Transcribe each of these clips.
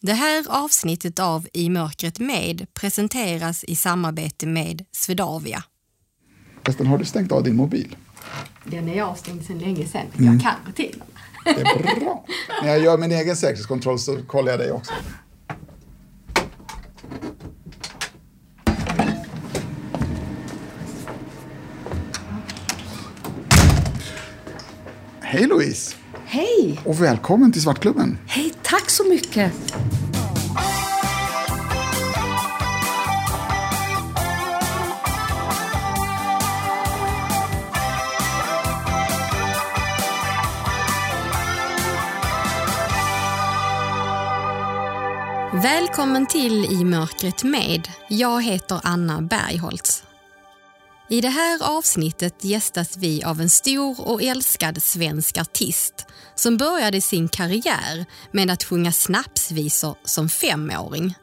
Det här avsnittet av I mörkret med presenteras i samarbete med Swedavia. Förresten, har du stängt av din mobil? Den är avstängd sedan länge sedan. Jag kan rutinerna. Det är bra. När jag gör min egen säkerhetskontroll så kollar jag dig också. Hej Louise! Hej! Och välkommen till Svartklubben. Hej, tack så mycket! Välkommen till I mörkret med. Jag heter Anna Bergholtz. I det här avsnittet gästas vi av en stor och älskad svensk artist som började sin karriär med att sjunga snapsvisor som femåring.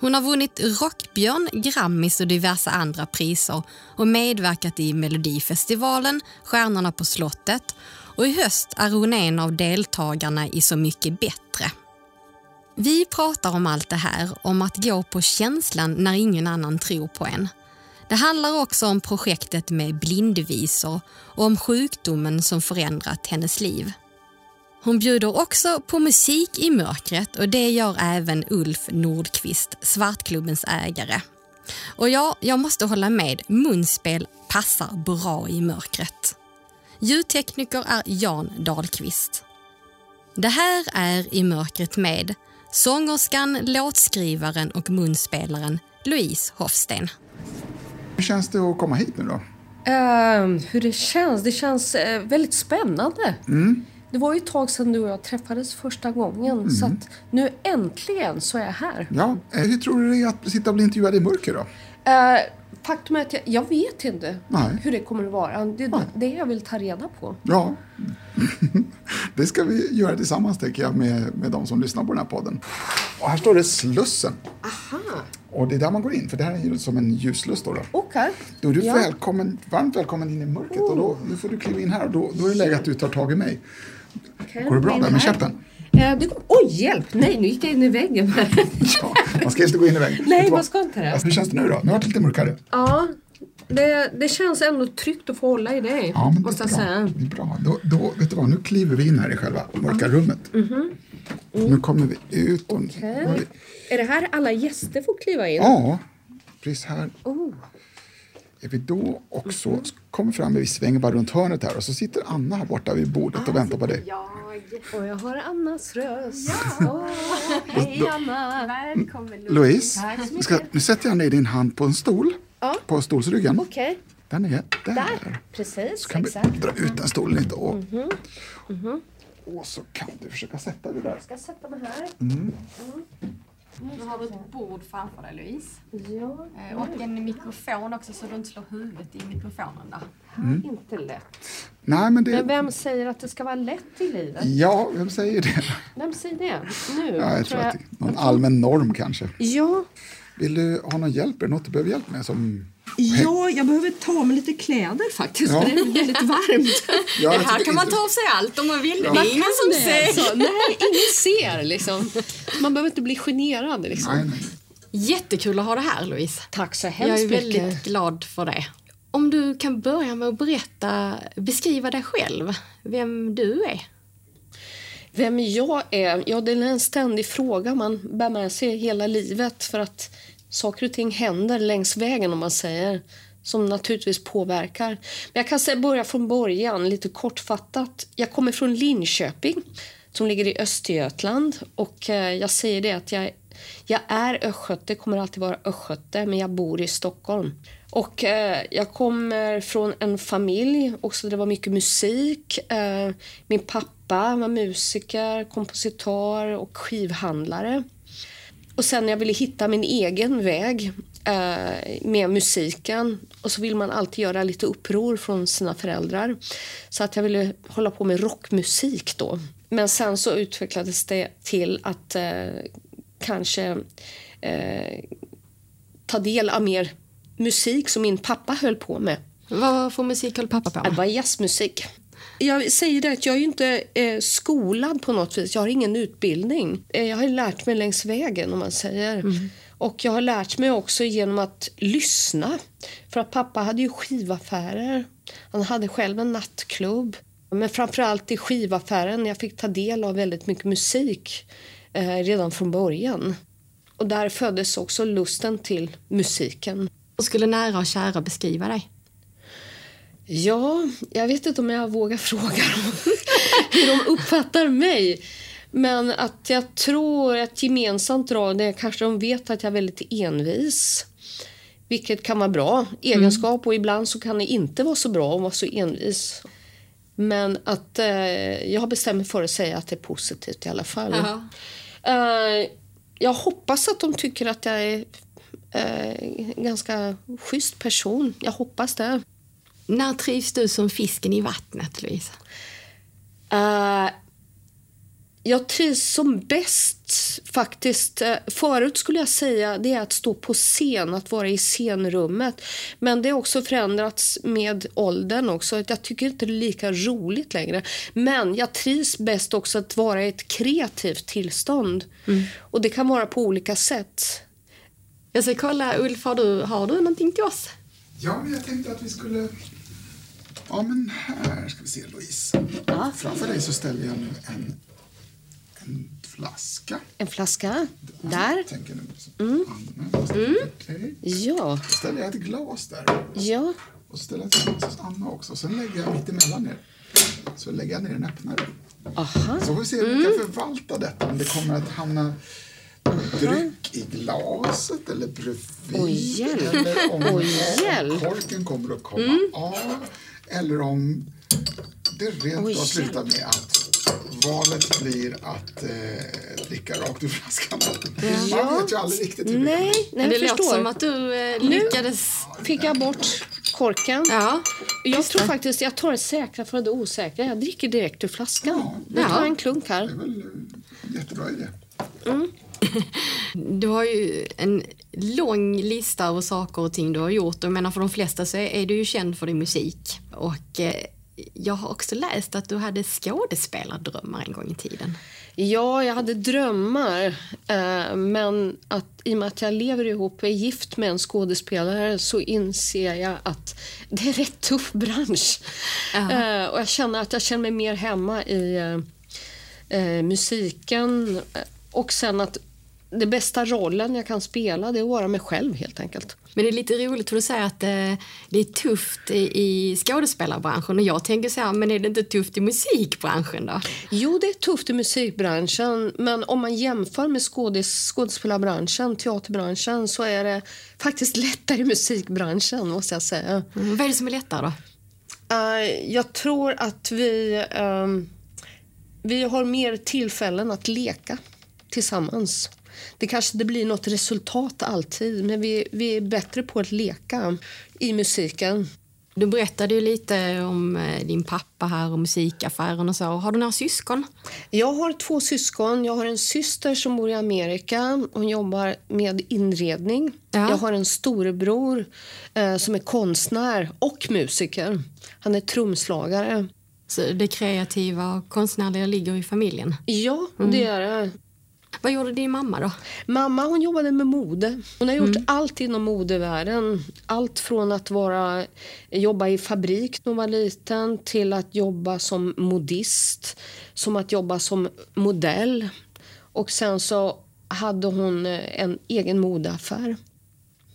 Hon har vunnit Rockbjörn, Grammis och diverse andra priser och medverkat i Melodifestivalen, Stjärnorna på slottet och i höst är hon en av deltagarna i Så mycket bättre. Vi pratar om allt det här, om att gå på känslan när ingen annan tror på en. Det handlar också om projektet med blindvisor och om sjukdomen som förändrat hennes liv. Hon bjuder också på musik i mörkret och det gör även Ulf Nordqvist, Svartklubbens ägare. Och ja, jag måste hålla med, munspel passar bra i mörkret. Ljudtekniker är Jan Dahlqvist. Det här är I mörkret med sångerskan, låtskrivaren och munspelaren Louise Hofsten. Hur känns det att komma hit nu då? Uh, hur det känns? Det känns uh, väldigt spännande. Mm. Det var ju ett tag sedan du och jag träffades första gången Mm. så att nu äntligen så är jag här. Ja, eh, hur tror du det är att sitta och bli intervjuad i mörker då? Uh, faktum är att jag, jag vet inte Nej. hur det kommer att vara. Det är det jag vill ta reda på. Ja, det ska vi göra tillsammans tänker jag med, med de som lyssnar på den här podden. Och här står det Slussen. Aha, Och det är där man går in, för det här är ju som en ljuslust då. då. okej. Då är du Ja. välkommen, varmt välkommen in i mörkret och då, nu får du kliva in här och då, då är det läge att du tar tag i mig. Okej, Går det bra där med käppen? Eh, det, oj, hjälp! Nej, nu gick jag in i väggen. Ja, man ska inte gå in i väggen. Nej, man ska inte det. Ja, Hur känns det nu då? Nu har det lite mörkare. ja, det, det känns ändå tryggt att få hålla i dig, Ja, men det måste är jag bra. säga. Det är bra. Då, då, vet du vad, nu kliver vi in här i själva mörka rummet. Nu kommer vi ut och... vi- Är det här alla gäster får kliva in? Ja, precis här Oh. Är vi då också kommer fram, vi svänger bara runt hörnet här och så sitter Anna här borta vid bordet och väntar på dig. Jag, och jag har Annas röst. Ja. hej Anna! Välkommen Louise, mycket. ska, nu sätter jag ner din hand på en stol, Ja. på stolsryggen. Okej, Där nere, där. där. Precis, Så kan exakt. Vi dra ut den stolen lite och, och så kan du försöka sätta dig där. Jag ska sätta mig här. Nu har du ett bord framför dig Louise. Ja, Eh, Och en mikrofon också så du inte slår huvudet i mikrofonen där. Mm. inte lätt. Nej, men det... Men vem säger att det ska vara lätt i livet? Ja, vem säger det? Vem säger det? Nu? Ja, jag tror att det är någon allmän norm kanske. Ja, Vill du ha någon hjälp? Är det något du behöver hjälp med? Som... ja, jag behöver ta av mig lite kläder faktiskt. Ja. För det är väldigt varmt. Ja, jag Här kan man ta av sig allt om man vill. Ja. Det är ingen som Det, ser. alltså. Nej, ingen ser liksom. Man behöver inte bli generad liksom. Nej, nej. Jättekul att ha det här Louise. Tack så Jag hemskt är väldigt mycket. glad för det. Om du kan börja med att berätta, beskriva dig själv, vem du är. Vem jag är? Ja, det är en ständig fråga man bär med sig hela livet för att saker och ting händer längs vägen om man säger som naturligtvis påverkar. Men jag kan säga, börja från början, lite kortfattat. Jag kommer från Linköping som ligger i Östergötland och eh, jag säger det att jag, jag är östgöte, kommer alltid vara östgöte, men jag bor i Stockholm. Och eh, jag kommer från en familj också där det var mycket musik. Eh, min pappa var musiker, kompositör och skivhandlare. Och sen när jag ville hitta min egen väg eh, med musiken och så vill man alltid göra lite uppror från sina föräldrar. Så att jag ville hålla på med rockmusik då. Men sen så utvecklades det till att eh, kanske eh, ta del av mer musik som min pappa höll på med. Vad för musik höll pappa på Det med? var jazzmusik. Jag säger det att jag är inte eh, skolad på något vis. Jag har ingen utbildning. Eh, jag har lärt mig längs vägen om man säger. Mm. Och jag har lärt mig också genom att lyssna. För att pappa hade ju skivaffärer. Han hade själv en nattklubb. Men framförallt i skivaffären jag fick ta del av väldigt mycket musik eh, redan från början. Och där föddes också lusten till musiken. Hur skulle nära och kära beskriva dig? Ja, jag vet inte om jag vågar fråga dem hur de uppfattar mig. Men att jag tror ett gemensamt drag är kanske de vet att jag är väldigt envis. Vilket kan vara bra egenskap mm. och ibland så kan det inte vara så bra att vara så envis. Men att eh, jag har bestämt mig för att säga att det är positivt i alla fall. Uh, jag hoppas att de tycker att jag är eh, ganska schysst person. Jag hoppas det. När trivs du som fisken i vattnet, Louise? Uh, jag trivs som bäst faktiskt. Eh, förut skulle jag säga det är att stå på scen, att vara i scenrummet. Men det har också förändrats med åldern också. Jag tycker inte det är lika roligt längre. Men jag trivs bäst också att vara i ett kreativt tillstånd. Mm. Och det kan vara på olika sätt. Jag ska kolla, Ulf, har du, har du någonting till oss? Ja, jag tänkte att vi skulle Ja, men här ska vi se, Louise. Ja. Framför dig så ställer jag nu en, en flaska. En flaska. Där. Tänker nu. Mm. Anna, mm. Okay. Ja. Så ställer jag ett glas där. Ja. Och så ställer jag ett glas hos Anna också. Sen lägger jag mitt emellan er. Så lägger jag ner en öppnare. Aha. Så får vi se hur vi kan mm. förvalta detta. Om det kommer att hamna dryck i glaset eller bredvid. Oj, eller om Oj, korken kommer att komma mm. av eller om det rent av slutar med att valet blir att eh, dricka rakt ur flaskan. Ja. Man vet ju aldrig riktigt hur nej, det Nej, det lät som att du eh, lyckades... Nu fick jag bort korken. Ja, jag tror faktiskt jag tar det säkra för det osäkra. Jag dricker direkt ur flaskan. Ja, jag tar en klunk här. Det är väl jättebra idé. Mm. Du har ju en lång lista över saker och ting du har gjort. Jag menar för de flesta så är du ju känd för din musik. Och eh, jag har också läst att du hade skådespelardrömmar en gång i tiden. Ja, jag hade drömmar. Eh, men att, i och med att jag lever ihop och är gift med en skådespelare så inser jag att det är en rätt tuff bransch. Uh-huh. Och jag känner att jag känner mig mer hemma i musiken. Och sen att det bästa rollen jag kan spela det är att vara mig själv helt enkelt. Men det är lite roligt för du säger att det, det är tufft i, skådespelarbranschen och jag tänker så här, men är det inte tufft i musikbranschen då? Jo, det är tufft i musikbranschen, men om man jämför med skådis, skådespelarbranschen, teaterbranschen så är det faktiskt lättare i musikbranschen måste jag säga. Mm, vad är det som är lättare då? Uh, jag tror att vi, um, vi har mer tillfällen att leka tillsammans. Det kanske inte blir något resultat alltid, men vi, vi är bättre på att leka i musiken. Du berättade ju lite om eh, din pappa här och musikaffären och så. Har du några syskon? Jag har två syskon. Jag har en syster som bor i Amerika. Hon jobbar med inredning. Ja. Jag har en storebror eh, som är konstnär och musiker. Han är trumslagare. Så det kreativa och konstnärliga ligger i familjen? Ja, mm. det är det. Vad gjorde din mamma då? Mamma hon jobbade med mode. Hon har gjort mm. allt inom modevärlden. Allt från att vara, jobba i fabrik när hon var liten till att jobba som modist, som att jobba som modell. Och sen så hade hon en egen modeaffär.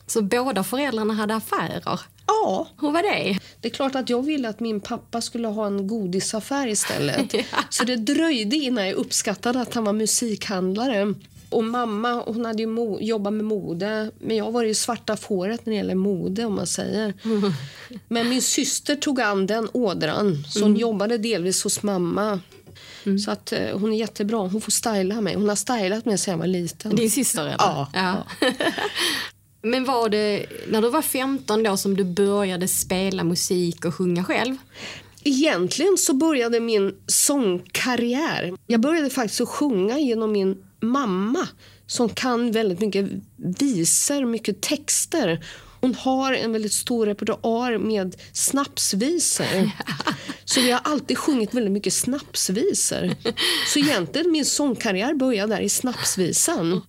Så båda föräldrarna hade affärer? Ja. Hur var det? Det är klart att jag ville att min pappa skulle ha en godisaffär istället. Så det dröjde innan jag uppskattade att han var musikhandlare. Och mamma hon hade ju jobbat med mode, men jag var ju svarta fåret när det gäller mode. om man säger. Mm. Men min syster tog an den ådran, så hon mm. jobbade delvis hos mamma. Mm. Så att eh, hon är jättebra. Hon får styla mig. Hon har stylat mig sedan jag var liten. Din syster? Eller? Ja. ja. Men var det när du var 15 då som du började spela musik och sjunga själv? Egentligen så började min sångkarriär. Jag började faktiskt att sjunga genom min mamma som kan väldigt mycket visor, mycket texter. Hon har en väldigt stor repertoar med snapsvisor. Så vi har alltid sjungit väldigt mycket snapsvisor. Så egentligen min sångkarriär började där i snapsvisan.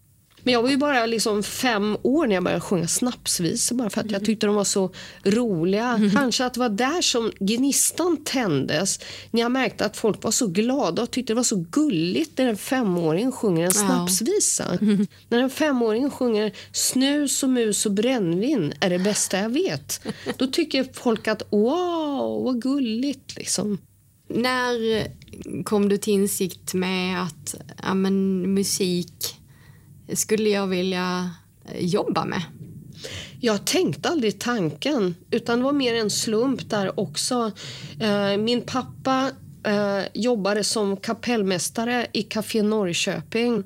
Men jag var ju bara liksom fem år när jag började sjunga snapsvisor bara för att jag tyckte de var så roliga. Kanske att det var där som gnistan tändes. När jag märkte att folk var så glada och tyckte det var så gulligt när en femåring sjunger en snapsvisa. När en femåring sjunger snus och mus och brännvin är det bästa jag vet. Då tycker folk att wow, vad gulligt liksom. När kom du till insikt med att ja, men, musik skulle jag vilja eh, jobba med? Jag tänkte aldrig tanken, utan det var mer en slump där också. Eh, min pappa eh, jobbade som kapellmästare i Café Norrköping.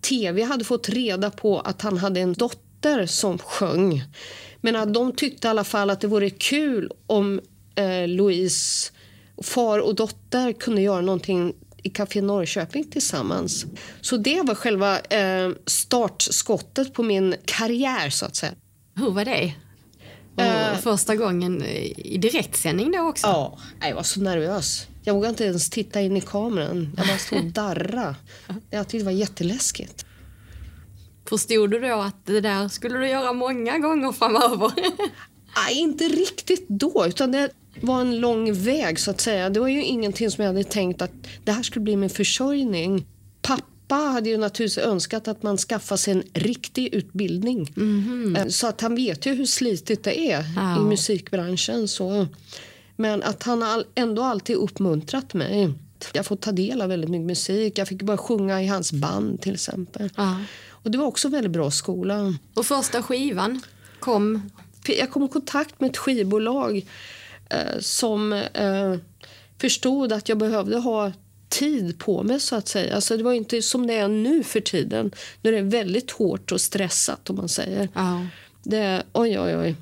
TV hade fått reda på att han hade en dotter som sjöng. Men att de tyckte i alla fall att det vore kul om Louise, far och dotter, kunde göra någonting i Café Norrköping tillsammans. Så det var själva eh, startskottet på min karriär så att säga. Hur var det? Uh, första gången i direktsändning då också? Ja, jag var så nervös. Jag vågade inte ens titta in i kameran. Jag bara stod och darra. Jag tyckte det var jätteläskigt. Förstod du då att det där skulle du göra många gånger framöver? Nej, inte riktigt då. Utan det, var en lång väg så att säga. Det var ju ingenting som jag hade tänkt att det här skulle bli min försörjning. Pappa hade ju naturligtvis önskat att man skaffar sig en riktig utbildning. Mm. Så att han vet ju hur slitigt det är ja. i musikbranschen. Så. Men att han har ändå alltid uppmuntrat mig. Jag får ta del av väldigt mycket musik. Jag fick börja sjunga i hans band till exempel. Ja. Och det var också väldigt bra skola. Och första skivan kom? Jag kom i kontakt med ett skivbolag som eh, förstod att jag behövde ha tid på mig. så att säga. Alltså, det var inte som det är nu för tiden. Nu är det väldigt hårt och stressat. om man säger. Ja. Det, oj, oj, oj.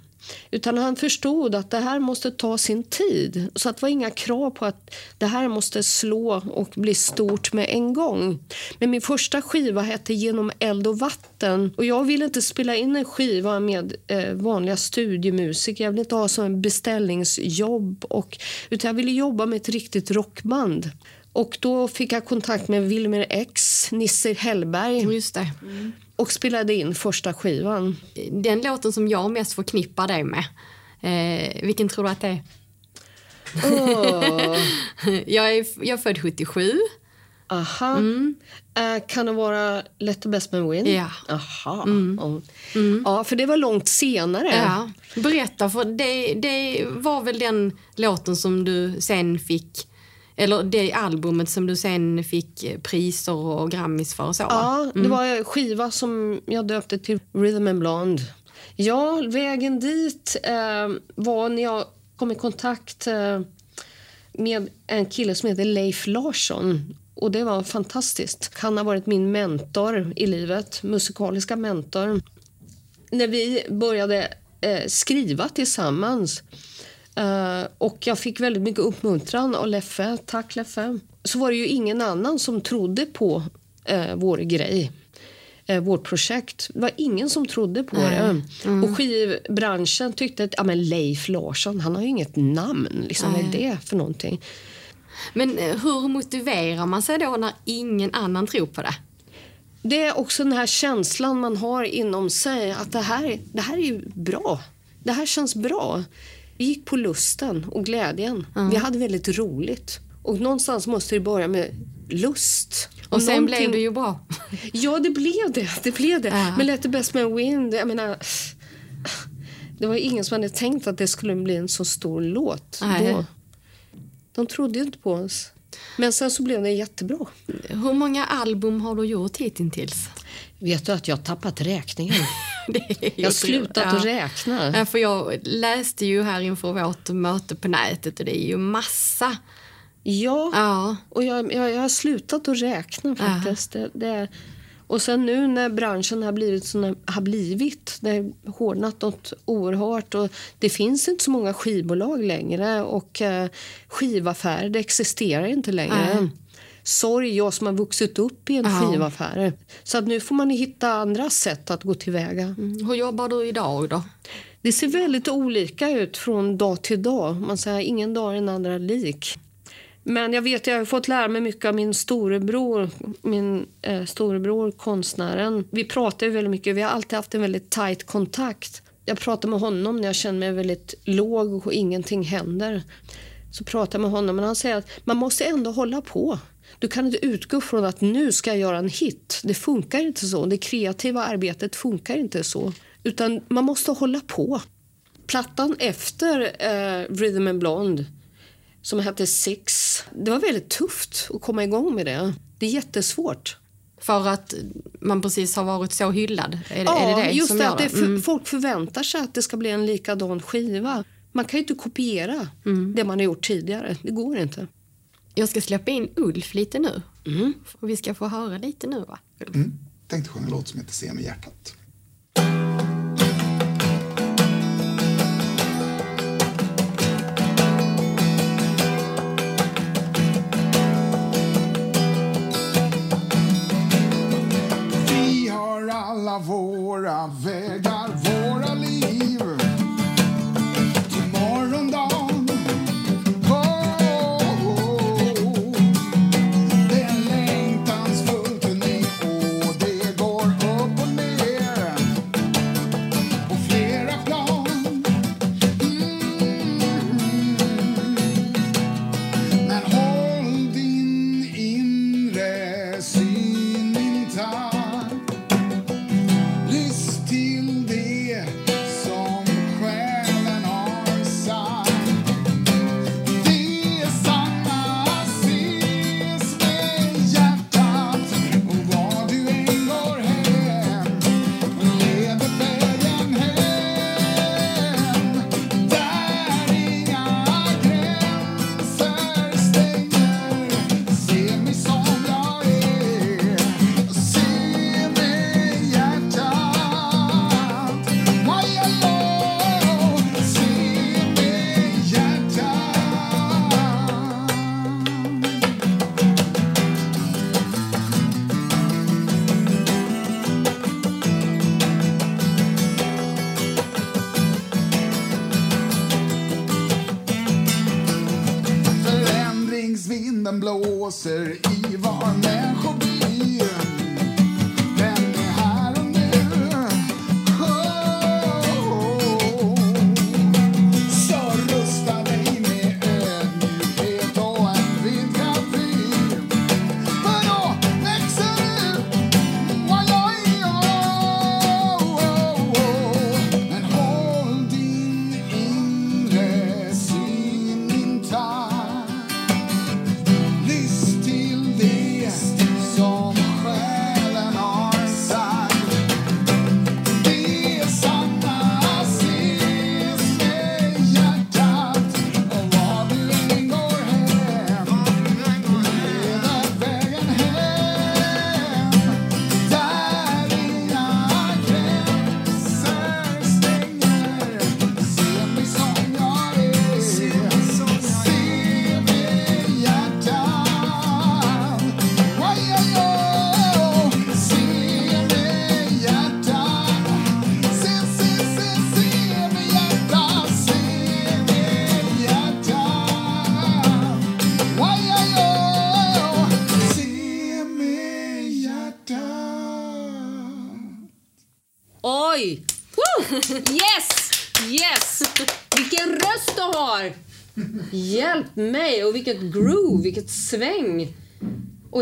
Utan han förstod att det här måste ta sin tid. Så att det var inga krav på att det här måste slå och bli stort med en gång. Men min första skiva hette Genom eld och vatten. Och jag ville inte spela in en skiva med eh, vanliga studiemusiker. Jag ville inte ha som en beställningsjobb. Och, utan jag ville jobba med ett riktigt rockband. Och då fick jag kontakt med Wilmer X, Nisse Hellberg. Just det. Mm och spelade in första skivan. Den låten som jag mest förknippar dig med, eh, vilken tror du att det är? Oh. jag, är jag är född 77. Aha. Mm. Uh, kan det vara Let the best man win? Ja. Aha. Mm. Oh. Mm. Ja, för det var långt senare. Ja. Berätta, för det, det var väl den låten som du sen fick eller det albumet som du sen fick priser och Grammis för. Så, ja, mm. det var en skiva som jag döpte till Rhythm and Blonde. Ja, vägen dit eh, var när jag kom i kontakt eh, med en kille som heter Leif Larsson. Och Det var fantastiskt. Han har varit min mentor i livet, musikaliska mentor. När vi började eh, skriva tillsammans Uh, och jag fick väldigt mycket uppmuntran av Leffe. Tack Leffe. Så var det ju ingen annan som trodde på uh, vår grej. Uh, vårt projekt. Det var ingen som trodde på det. Mm. Och skivbranschen tyckte att ja, men Leif Larsson, han har ju inget namn. Liksom, vad är det för någonting? Men hur motiverar man sig då när ingen annan tror på det? Det är också den här känslan man har inom sig att det här, det här är ju bra. Det här känns bra. Vi gick på lusten och glädjen. Mm. Vi hade väldigt roligt. Och någonstans måste det börja med lust. Och, och sen någonting... blev det ju bra. Ja, det blev det. det, blev det. Ja. Men Let the best man win, jag menar... Det var ingen som hade tänkt att det skulle bli en så stor låt Nej. då. De trodde inte på oss. Men sen så blev det jättebra. Hur många album har du gjort hittills? Vet du att jag har tappat räkningen? jag har slutat ja. att räkna. Ja, för jag läste ju här inför vårt möte på nätet och det är ju massa. Ja, ja. och jag, jag, jag har slutat att räkna faktiskt. Det, det, och sen nu när branschen har blivit som den har blivit, det har hårdnat något oerhört och det finns inte så många skivbolag längre och eh, skivaffärer, det existerar inte längre. Sorg, jag som har vuxit upp i en ja. skivaffär. Så att nu får man hitta andra sätt att gå tillväga. Mm. Hur jobbar du idag då? Det ser väldigt olika ut från dag till dag. Man säger ingen dag är den andra lik. Men jag vet, jag har fått lära mig mycket av min storebror, min eh, storebror, konstnären. Vi pratar ju väldigt mycket, vi har alltid haft en väldigt tight kontakt. Jag pratar med honom när jag känner mig väldigt låg och ingenting händer. Så pratar jag med honom, men han säger att man måste ändå hålla på. Du kan inte utgå från att nu ska jag göra en hit. Det funkar inte så. Det kreativa arbetet funkar inte så. Utan man måste hålla på. Plattan efter eh, Rhythm and Blonde som hette Six. Det var väldigt tufft att komma igång med det. Det är jättesvårt. För att man precis har varit så hyllad? Är, ja, är det det just som det. Att det mm. Folk förväntar sig att det ska bli en likadan skiva. Man kan ju inte kopiera mm. det man har gjort tidigare. Det går inte. Jag ska släppa in Ulf lite nu. Mm. Och vi ska få höra lite nu va? Mm. Tänkte sjunga en låt som heter Se med hjärtat. våra vägar, våra liv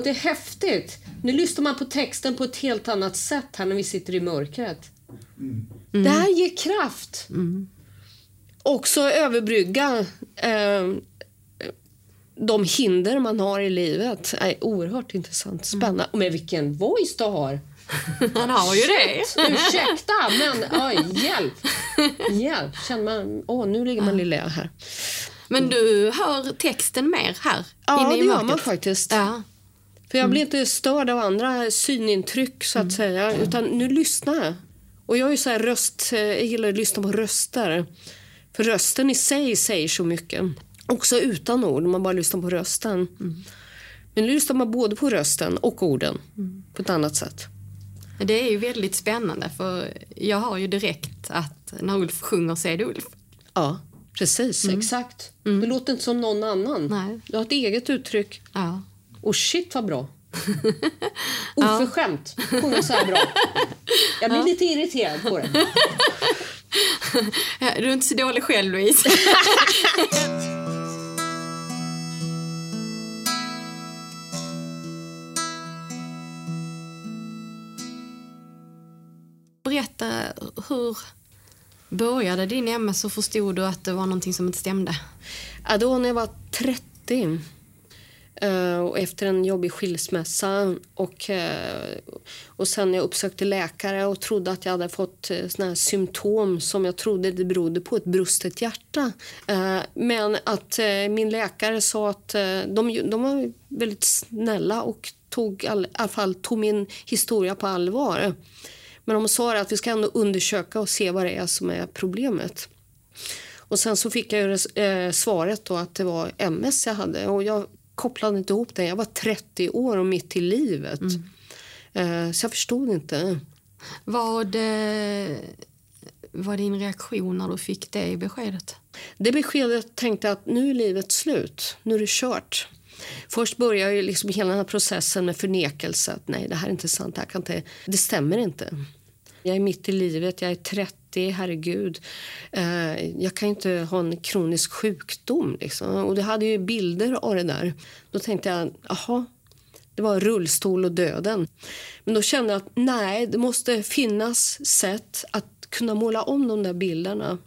det är häftigt. Nu lyssnar man på texten på ett helt annat sätt här när vi sitter i mörkret. Mm. Det här ger kraft. Mm. Också överbrygga eh, de hinder man har i livet. är oerhört intressant. Spännande. Mm. Men vilken voice du har! Han har ju det. Ursäkta, men oj, hjälp. Hjälp. Känner man, åh, nu ligger man lilla här. Men du hör texten mer här ja, inne i det gör man faktiskt. Ja. För jag blir mm. inte störd av andra synintryck så att mm. säga, utan nu lyssnar jag. Och jag är så röst, jag gillar att lyssna på röster. För rösten i sig säger så mycket. Också utan ord, man bara lyssnar på rösten. Mm. Men nu lyssnar man både på rösten och orden mm. på ett annat sätt. Det är ju väldigt spännande för jag har ju direkt att när Ulf sjunger så är det Ulf. Ja, precis. Mm. Exakt. Mm. Det låter inte som någon annan. Nej. Du har ett eget uttryck. Ja. Och shit vad bra. Oförskämt. Sjunga så här bra. Jag blir ja. lite irriterad på det. du är inte så dålig själv, Louise. Berätta, hur började din MS och förstod du att det var någonting som inte stämde? Ja, då när jag var 30 Uh, Eh, och efter en jobbig skilsmässa. Och, eh, och sen jag uppsökte läkare och trodde att jag hade fått eh, såna här symptom som jag trodde det berodde på ett brustet hjärta. men att min läkare sa att de, de var väldigt snälla och tog, all, i alla fall tog min historia på allvar. Men de sa att vi ska ändå undersöka och se vad det är som är problemet. Och sen så fick jag ju, svaret då att det var MS jag hade. Och jag kopplade inte ihop det. Jag var 30 år och mitt i livet. Mm. Eh, så jag förstod inte. Vad var din reaktion när du fick det beskedet? Det beskedet tänkte jag att nu är livet slut. Nu är det kört. Först börjar ju liksom hela den här processen med förnekelse. Att nej, det här är inte sant. Det, här kan inte, det stämmer inte. Jag är mitt i livet, jag är 30, herregud. Eh, jag kan inte ha en kronisk sjukdom. Liksom. Och det hade ju bilder av det där. Då tänkte jag, jaha, det var rullstol och döden. Men då kände jag att nej, det måste finnas sätt att kunna måla om de där bilderna.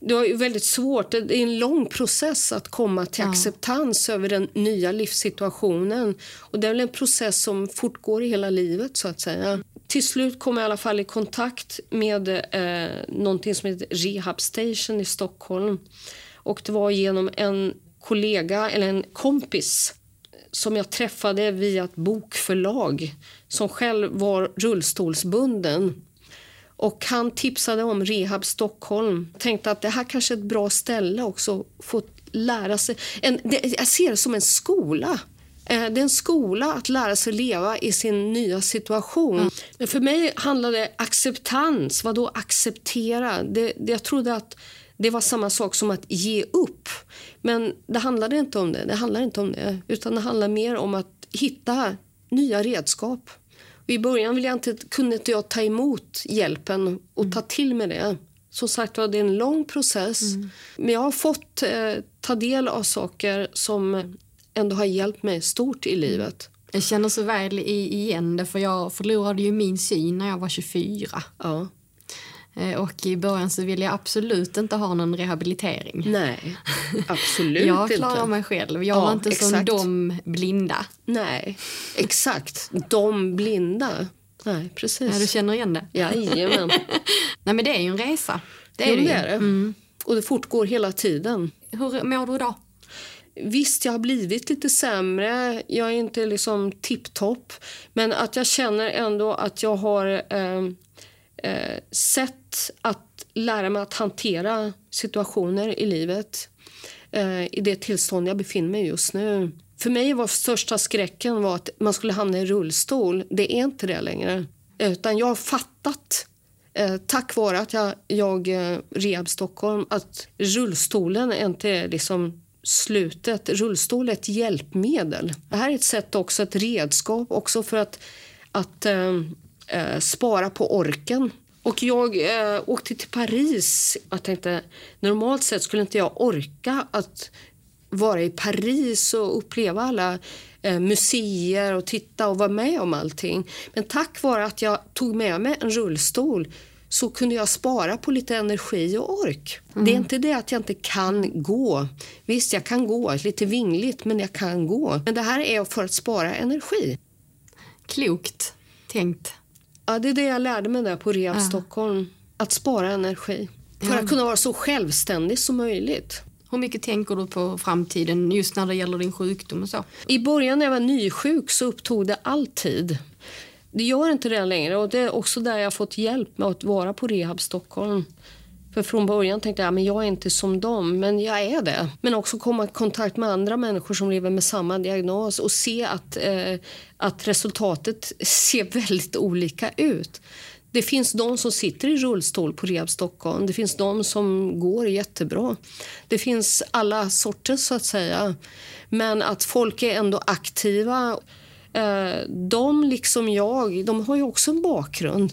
Det var väldigt svårt. Det är en lång process att komma till ja. acceptans över den nya livssituationen. Och Det är en process som fortgår i hela livet. så att säga. Till slut kom jag i alla fall i kontakt med eh, någonting som heter Rehab Station i Stockholm. Och Det var genom en kollega, eller en kompis som jag träffade via ett bokförlag som själv var rullstolsbunden. Och Han tipsade om Rehab Stockholm. tänkte att det här kanske är ett bra ställe också att få lära sig. En, det, jag ser det som en skola det är en skola att lära sig leva i sin nya situation. Mm. För mig handlade acceptans. Vad då acceptera? Det, det, jag trodde att det var samma sak som att ge upp. Men det handlade inte om det. Det handlar inte om det. Utan det handlar mer om att hitta nya redskap. I början ville jag inte, kunde inte jag ta emot hjälpen och mm. ta till mig det. Som sagt det är en lång process. Mm. Men jag har fått eh, ta del av saker som ändå har hjälpt mig stort i livet. Jag känner så väl igen det, för jag förlorade ju min syn när jag var 24. Ja. Eh, och i början så ville jag absolut inte ha någon rehabilitering. Nej, absolut inte. jag klarar mig själv. Jag ja, var inte exakt. som de blinda. Nej, exakt. De blinda. Nej, precis. Ja, du känner igen det? Jajamän. Nej, men det är ju en resa. Det är jo, det. Är det. Mm. Och det fortgår hela tiden. Hur mår du idag? Visst, jag har blivit lite sämre. Jag är inte liksom tipptopp. Men att jag känner ändå att jag har eh, eh, sett att lära mig att hantera situationer i livet eh, i det tillstånd jag befinner mig just nu. För mig var största skräcken var att man skulle hamna i rullstol. Det är inte det längre. Utan jag har fattat eh, tack vare att jag, jag eh, rehab Stockholm att rullstolen inte är liksom slutet. Rullstol är ett hjälpmedel. Det här är ett sätt också, ett redskap också för att, att äh, spara på orken. Och jag äh, åkte till Paris. Jag tänkte, normalt sett skulle inte jag orka att vara i Paris och uppleva alla museer och titta och vara med om allting. Men tack vare att jag tog med mig en rullstol så kunde jag spara på lite energi och ork. Mm. Det är inte det att jag inte kan gå. Visst, jag kan gå, lite vingligt, men jag kan gå. Men det här är för att spara energi. Klokt tänkt. Ja, det är det jag lärde mig där på Rehab ja. Stockholm. Att spara energi. För ja. att kunna vara så självständig som möjligt. Hur mycket tänker du på framtiden just när det gäller din sjukdom och så? I början när jag var nysjuk så upptog det all tid. Det gör inte det längre och det är också där jag fått hjälp med att vara på Rehab Stockholm. För från början tänkte jag att jag är inte som dem, men jag är det. Men också komma i kontakt med andra människor som lever med samma diagnos och se att, eh, att resultatet ser väldigt olika ut. Det finns de som sitter i rullstol på Rehab Stockholm. Det finns de som går jättebra. Det finns alla sorter, så att säga. Men att folk är ändå aktiva. Eh, de, liksom jag, de har ju också en bakgrund.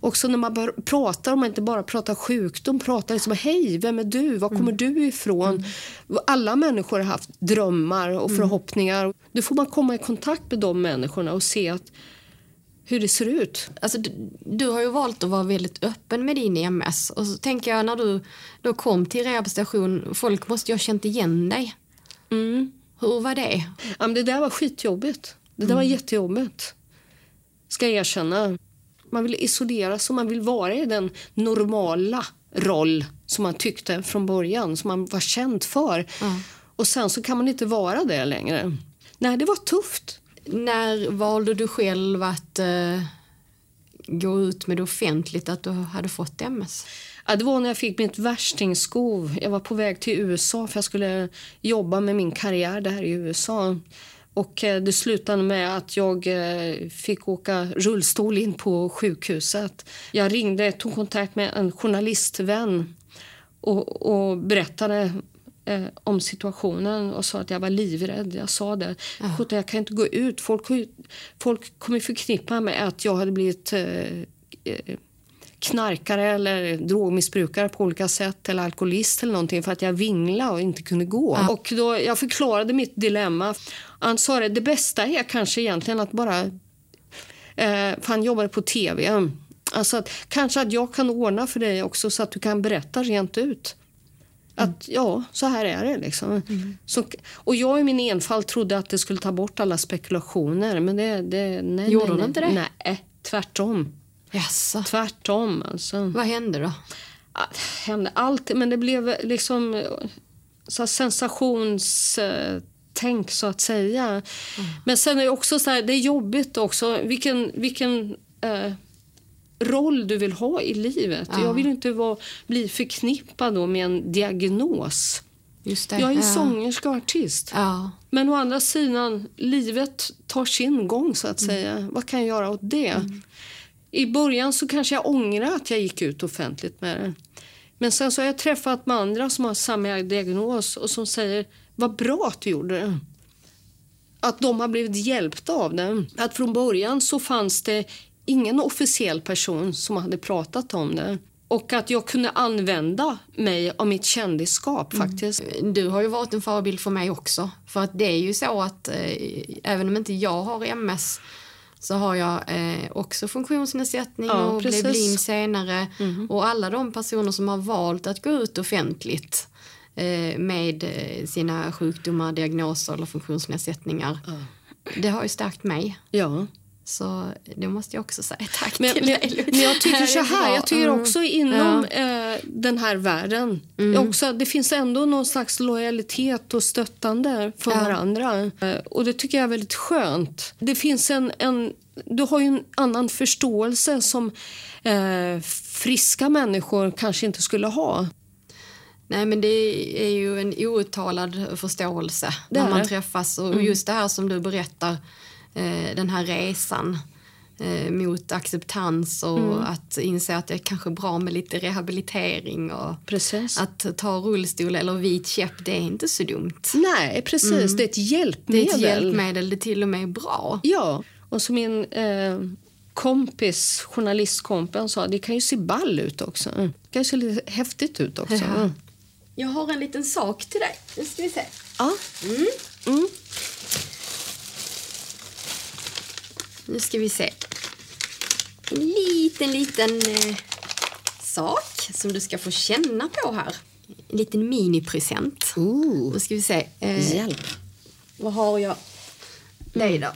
Också när man pratar, om man inte bara pratar sjukdom, pratar liksom hej, vem är du, var kommer mm. du ifrån? Mm. Alla människor har haft drömmar och mm. förhoppningar. Då får man komma i kontakt med de människorna och se att hur det ser ut. Alltså, du, du, har ju valt att vara väldigt öppen med din EMS. Och så tänker jag när du då kom till rehabstation, folk måste ju ha känt igen dig. Mm. Hur var det? Ja, det där var skitjobbigt. Det där mm. var jättejobbigt. Ska jag erkänna. Man vill isolera sig, man vill vara i den normala roll som man tyckte från början, som man var känd för. Mm. Och sen så kan man inte vara det längre. Nej, det var tufft. När valde du själv att uh, gå ut med det offentligt att du hade fått MS? Ja, det var när jag fick mitt värstingskov. Jag var på väg till USA för jag skulle jobba med min karriär där i USA. Och eh, det slutade med att jag eh, fick åka rullstol in på sjukhuset. Jag ringde, tog kontakt med en journalistvän och, och berättade eh, om situationen och sa att jag var livrädd. Jag sa det. Ja. Jag kan inte gå ut. Folk, folk kommer förknippa med att jag hade blivit eh, eh, knarkare eller drogmissbrukare på olika sätt eller alkoholist eller någonting för att jag vinglade och inte kunde gå. Ja. Och då, jag förklarade mitt dilemma. Han sa det, det bästa är kanske egentligen att bara... Eh, för han jobbade på tv. Alltså att, kanske att jag kan ordna för dig också så att du kan berätta rent ut. Att mm. ja, så här är det. Liksom. Mm. Så, och jag i min enfald trodde att det skulle ta bort alla spekulationer. Men det, det nej, Gjorde nej, inte det? Nej, tvärtom. Jaså. Tvärtom. Alltså. Vad hände då? Det hände allt, men det blev liksom så sensationstänk så att säga. Mm. Men sen är det också så här, det är jobbigt också. Vilken, vilken eh, roll du vill ha i livet. Ja. Jag vill inte vara, bli förknippad då med en diagnos. Jag är ja. sångerska och artist. Ja. Men å andra sidan, livet tar sin gång så att mm. säga. Vad kan jag göra åt det? Mm. I början så kanske jag ångrar att jag gick ut offentligt med det. Men sen så har jag träffat med andra som har samma diagnos och som säger vad bra att du gjorde det. Att de har blivit hjälpta av det. Att från början så fanns det ingen officiell person som hade pratat om det. Och att jag kunde använda mig av mitt kändisskap mm. faktiskt. Mm. Du har ju varit en förebild för mig också. För att det är ju så att eh, även om inte jag har MS så har jag eh, också funktionsnedsättning ja, och precis. blev blind senare. Mm. Och alla de personer som har valt att gå ut offentligt eh, med eh, sina sjukdomar, diagnoser eller funktionsnedsättningar. Ja. Det har ju stärkt mig. Ja. Så det måste jag också säga tack men, till men, dig. Men jag tycker så här, jag tycker mm. också inom ja. eh, den här världen, mm. också, det finns ändå någon slags lojalitet och stöttande för ja. varandra. Eh, och det tycker jag är väldigt skönt. Det finns en, en du har ju en annan förståelse som eh, friska människor kanske inte skulle ha. Nej men det är ju en outtalad förståelse när man träffas och mm. just det här som du berättar eh, den här resan eh, mot acceptans och mm. att inse att det är kanske är bra med lite rehabilitering och precis. att ta rullstol eller vit käpp, det är inte så dumt. Nej, precis. Mm. Det är ett hjälpmedel. Det är ett hjälpmedel, det till och med är bra. Ja, och som min eh, kompis, journalistkompis sa, det kan ju se ball ut också. Det kan se lite häftigt ut också. Ja. Jag har en liten sak till dig. Nu ska vi se. Ja. Mm. Mm. Nu ska vi se. En liten, liten eh, sak som du ska få känna på här. En liten minipresent. Ooh. Nu ska vi se. Eh, Hjälp. Vad har jag dig då?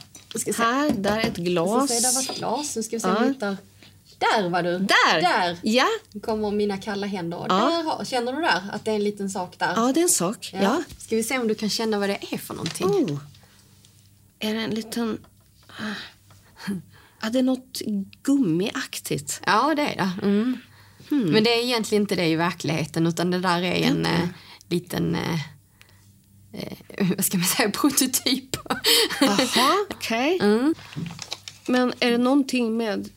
Här, där är ett glas. Se, där var ett glas. Nu ska vi se om hittar... Där var du! Där! där. Ja. Kommer mina kalla händer. Ja. Där, känner du där att det är en liten sak där? Ja, det är en sak. Ja. ja. Ska vi se om du kan känna vad det är för någonting? Oh. Är det en liten... Ja, det är något gummiaktigt. Ja, det är det. Mm. Hmm. Men det är egentligen inte det i verkligheten utan det där är en mm. eh, liten eh, eh, vad ska man säga, prototyp. Jaha, okej. Okay. Mm. Men är det någonting med...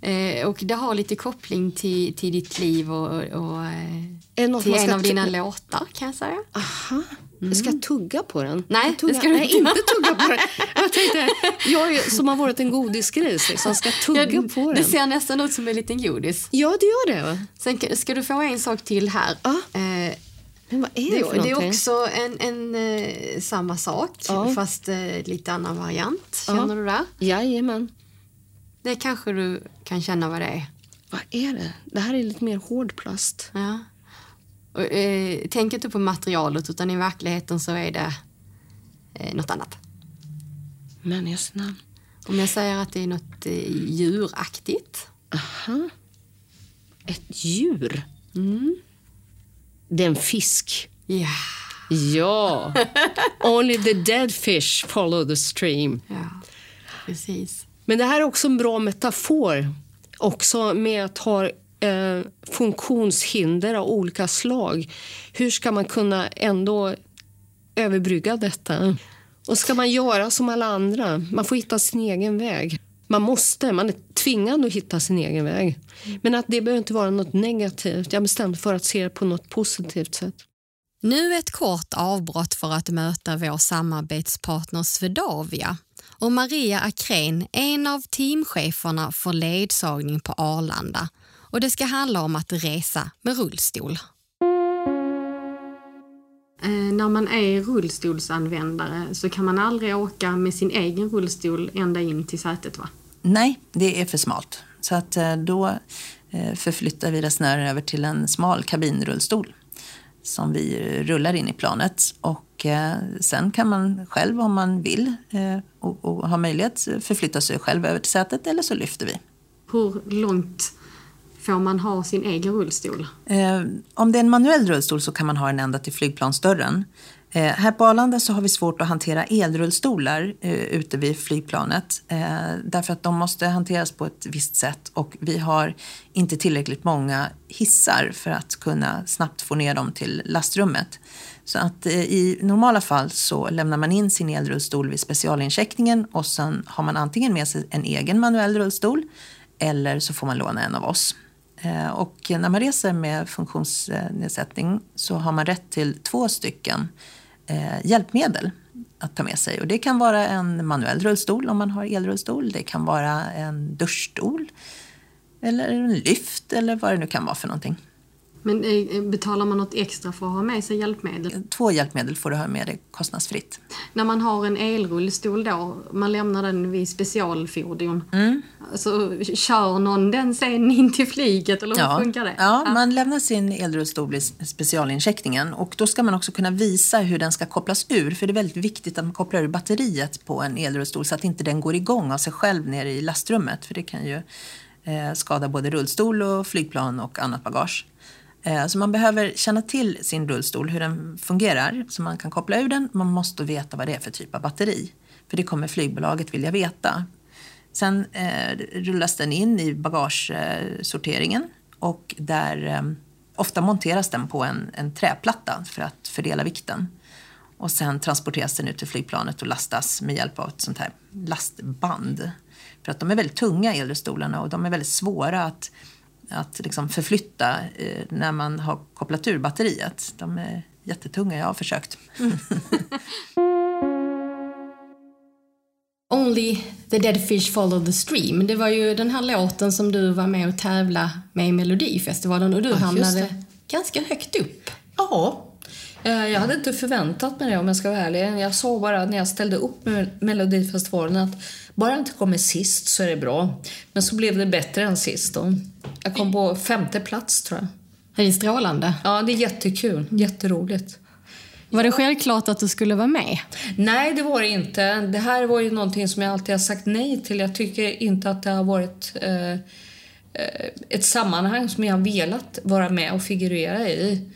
Eh, och det har lite koppling till, till ditt liv och, och eh, till en av dina låtar kan jag säga. Aha. Mm. Ska jag tugga på den? Nej, tugga, ska du nej, inte. tugga på den. Jag tänkte, jag som har varit en godisgris, liksom, ska tugga ja, på den. Det ser nästan ut som en liten godis. Ja, det gör det. Sen ska du få en sak till här. Ah. Eh, men vad är det, det, det är också en, en eh, samma sak, ja. fast eh, lite annan variant. Känner ja. du det? Jajamän. Det kanske du kan känna vad det är. Vad är det? Det här är lite mer hårdplast. Ja. Och, eh, tänk inte på materialet, utan i verkligheten så är det eh, något annat. Just namn. Om jag säger att det är något eh, djuraktigt. Aha. Ett djur? Mm. Det är en fisk. Ja. Ja. Only the dead fish follow the stream. Ja, precis. Men det här är också en bra metafor. Också med att ha eh, funktionshinder av olika slag. Hur ska man kunna ändå överbrygga detta? Och ska man göra som alla andra? Man får hitta sin egen väg. Man måste, man är tvingad att hitta sin egen väg. Men att det behöver inte vara något negativt. Jag bestämde för att se det på något positivt sätt. Nu ett kort avbrott för att möta vår samarbetspartner Swedavia och Maria Akrén, en av teamcheferna för ledsagning på Arlanda. Och Det ska handla om att resa med rullstol. Eh, när man är rullstolsanvändare så kan man aldrig åka med sin egen rullstol ända in till sätet va? Nej, det är för smalt. Så att eh, då eh, förflyttar vi resenären över till en smal kabinrullstol som vi rullar in i planet. Och sen kan man själv om man vill och, och har möjlighet förflytta sig själv över till sätet eller så lyfter vi. Hur långt får man ha sin egen rullstol? Eh, om det är en manuell rullstol så kan man ha den ända till flygplansdörren. Eh, här på Arlanda så har vi svårt att hantera elrullstolar eh, ute vid flygplanet eh, därför att de måste hanteras på ett visst sätt och vi har inte tillräckligt många hissar för att kunna snabbt få ner dem till lastrummet. Så att eh, i normala fall så lämnar man in sin elrullstol vid specialincheckningen och sen har man antingen med sig en egen manuell rullstol eller så får man låna en av oss. Eh, och när man reser med funktionsnedsättning så har man rätt till två stycken eh, hjälpmedel att ta med sig. Och det kan vara en manuell rullstol om man har elrullstol. Det kan vara en duschstol eller en lyft eller vad det nu kan vara för någonting. Men eh, betalar man något extra för att ha med sig hjälpmedel? Två hjälpmedel får du ha med dig kostnadsfritt. När man har en elrullstol då, man lämnar den vid specialfordon. Mm. Alltså, kör någon den sen in till flyget eller hur ja. funkar det? Ja, ja, man lämnar sin elrullstol vid specialincheckningen och då ska man också kunna visa hur den ska kopplas ur. För det är väldigt viktigt att man kopplar ur batteriet på en elrullstol så att inte den går igång av sig själv nere i lastrummet. För det kan ju eh, skada både rullstol och flygplan och annat bagage. Eh, så man behöver känna till sin rullstol, hur den fungerar, så man kan koppla ur den. Man måste veta vad det är för typ av batteri, för det kommer flygbolaget vilja veta. Sen eh, rullas den in i bagagesorteringen och där eh, ofta monteras den på en, en träplatta för att fördela vikten. Och sen transporteras den ut till flygplanet och lastas med hjälp av ett sånt här lastband. För att de är väldigt tunga elrullstolarna och de är väldigt svåra att att liksom förflytta eh, när man har kopplat ur batteriet. De är jättetunga, jag har försökt. Only the dead fish follow the stream. Det var ju den här låten som du var med och tävla med i Melodifestivalen och du ja, hamnade ganska högt upp. Ja, jag hade inte förväntat mig det om jag ska vara ärlig. Jag sa bara när jag ställde upp med Melodifestivalen att bara jag inte kommer sist så är det bra. Men så blev det bättre än sist. Då. Jag kom på femte plats tror jag. Det är strålande. Ja, det är jättekul. Jätteroligt. Var det självklart att du skulle vara med? Nej, det var det inte. Det här var ju någonting som jag alltid har sagt nej till. Jag tycker inte att det har varit eh, eh ett sammanhang som jag har velat vara med och figurera i.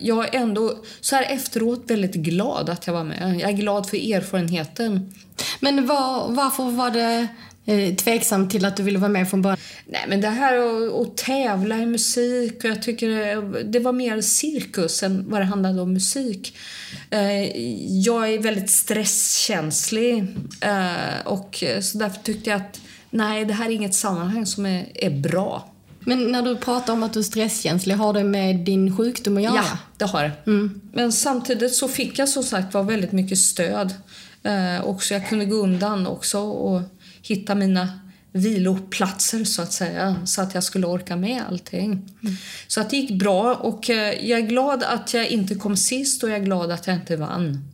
Jag är ändå så här efteråt väldigt glad att jag var med. Jag är glad för erfarenheten. Men var, varför var det eh, tveksam till att du ville vara med från början? Nej, men det här att, tävla i musik, och jag tycker det, det var mer cirkus än vad det handlade om musik. Eh, jag är väldigt stresskänslig eh, och så därför tyckte jag att nej, det här är inget sammanhang som är, är bra. Men när du pratar om att du är stresskänslig, har det med din sjukdom att göra? Ja, det har det. Mm. Men samtidigt så fick jag som sagt var väldigt mycket stöd. Eh, och så jag kunde gå undan också och hitta mina viloplatser så att säga, så att jag skulle orka med allting. Mm. Så att det gick bra och eh, jag är glad att jag inte kom sist och jag är glad att jag inte vann.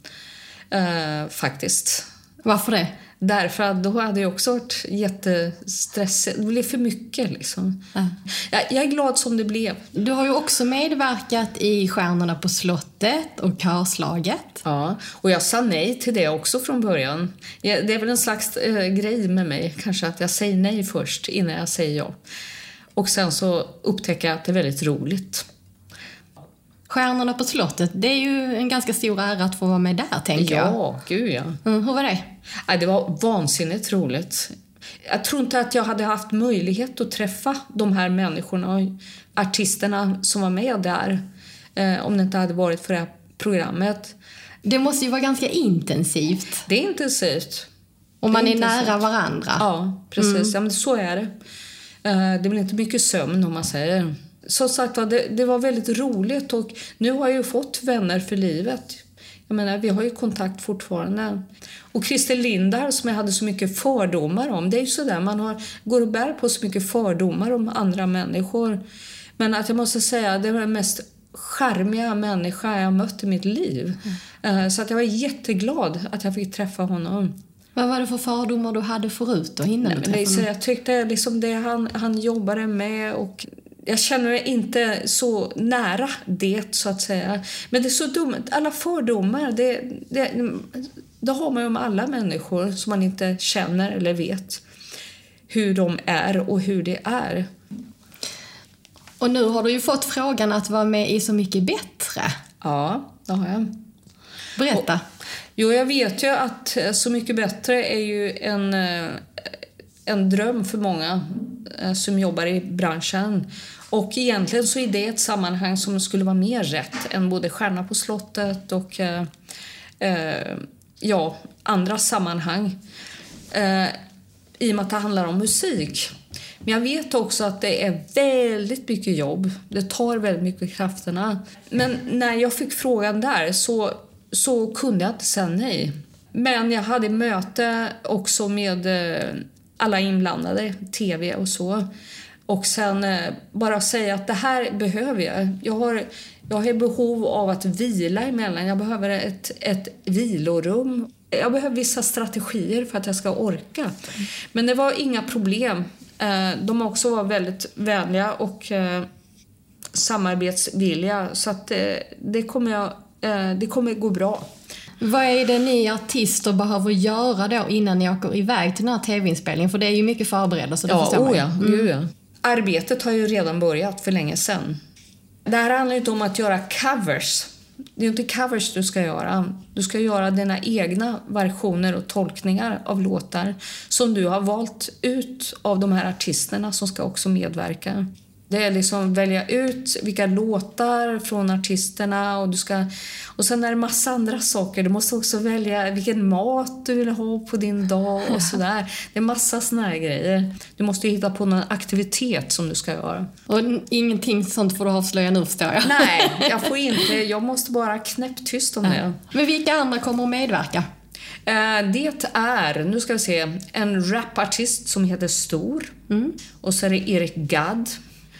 Eh, faktiskt. Varför det? Därför att då hade jag också varit jättestressad. Det blev för mycket liksom. Ja. Jag, jag, är glad som det blev. Du har ju också medverkat i Stjärnorna på slottet och Körslaget. Ja, och jag sa nej till det också från början. Det är väl en slags äh, grej med mig, kanske att jag säger nej först innan jag säger ja. Och sen så upptäcker jag att det är väldigt roligt. Stjärnorna på slottet, det är ju en ganska stor ära att få vara med där, tänker ja, jag. Ja, gud ja. Mm, hur var det? Ja, det var vansinnigt roligt. Jag tror inte att jag hade haft möjlighet att träffa de här människorna artisterna som var med där eh, om det inte hade varit för det här programmet. Det måste ju vara ganska intensivt. Det är intensivt. Och man är, är nära varandra. Ja, precis. Mm. Ja, så är det. Eh, det blir inte mycket sömn om man säger som sagt det, det var väldigt roligt och nu har jag ju fått vänner för livet. Jag menar, vi har ju kontakt fortfarande. Och Christer Lindar som jag hade så mycket fördomar om, det är ju sådär, man har, går och bär på så mycket fördomar om andra människor. Men att jag måste säga, det var den mest charmiga människa jag mött i mitt liv. Mm. Så att jag var jätteglad att jag fick träffa honom. Vad var det för fördomar du hade förut då, innan Nej, du träffade honom? Jag tyckte liksom det han, han jobbade med och jag känner mig inte så nära det, så att säga. Men det är så dumt. Alla fördomar, det, det, det har man ju om alla människor som man inte känner eller vet hur de är och hur det är. Och nu har du ju fått frågan att vara med i Så mycket bättre. Ja, det har jag. Berätta. Och, jo, jag vet ju att Så mycket bättre är ju en, eh, en dröm för många eh, som jobbar i branschen. Och egentligen så är det ett sammanhang som skulle vara mer rätt än både Stjärna på slottet och eh, eh, ja, andra sammanhang. Eh, I och med att det handlar om musik. Men jag vet också att det är väldigt mycket jobb. Det tar väldigt mycket krafterna. Men när jag fick frågan där så, så kunde jag inte säga nej. Men jag hade möte också med eh, alla inblandade, tv och så. Och sen eh, bara säga att det här behöver jag. Jag har, jag har behov av att vila emellan. Jag behöver ett, ett vilorum. Jag behöver vissa strategier för att jag ska orka. Men det var inga problem. Eh, de också var väldigt vänliga och eh, samarbetsvilliga. Så att det kommer, jag, det kommer gå bra. Vad är det ni artister behöver göra då innan ni åker iväg till den här tv-inspelningen? För det är ju mycket förberedelser, det ja, förstår oh ja, mm. Gud, ja arbetet har ju redan börjat för länge sedan. Det här handlar inte om att göra covers. Det är inte covers du ska göra. Du ska göra dina egna versioner och tolkningar av låtar som du har valt ut av de här artisterna som ska också medverka. Det är liksom välja ut vilka låtar från artisterna och du ska... Och sen är det massa andra saker. Du måste också välja vilken mat du vill ha på din dag och sådär. Det är massa såna här grejer. Du måste hitta på någon aktivitet som du ska göra. Och ingenting sånt får du avslöja nu förstår jag. Nej, jag får inte. Jag måste vara knäpptyst om det. Men vilka andra kommer att medverka? Eh, det är, nu ska vi se, en rapartist som heter Stor. Mm. Och så är det Erik Gadd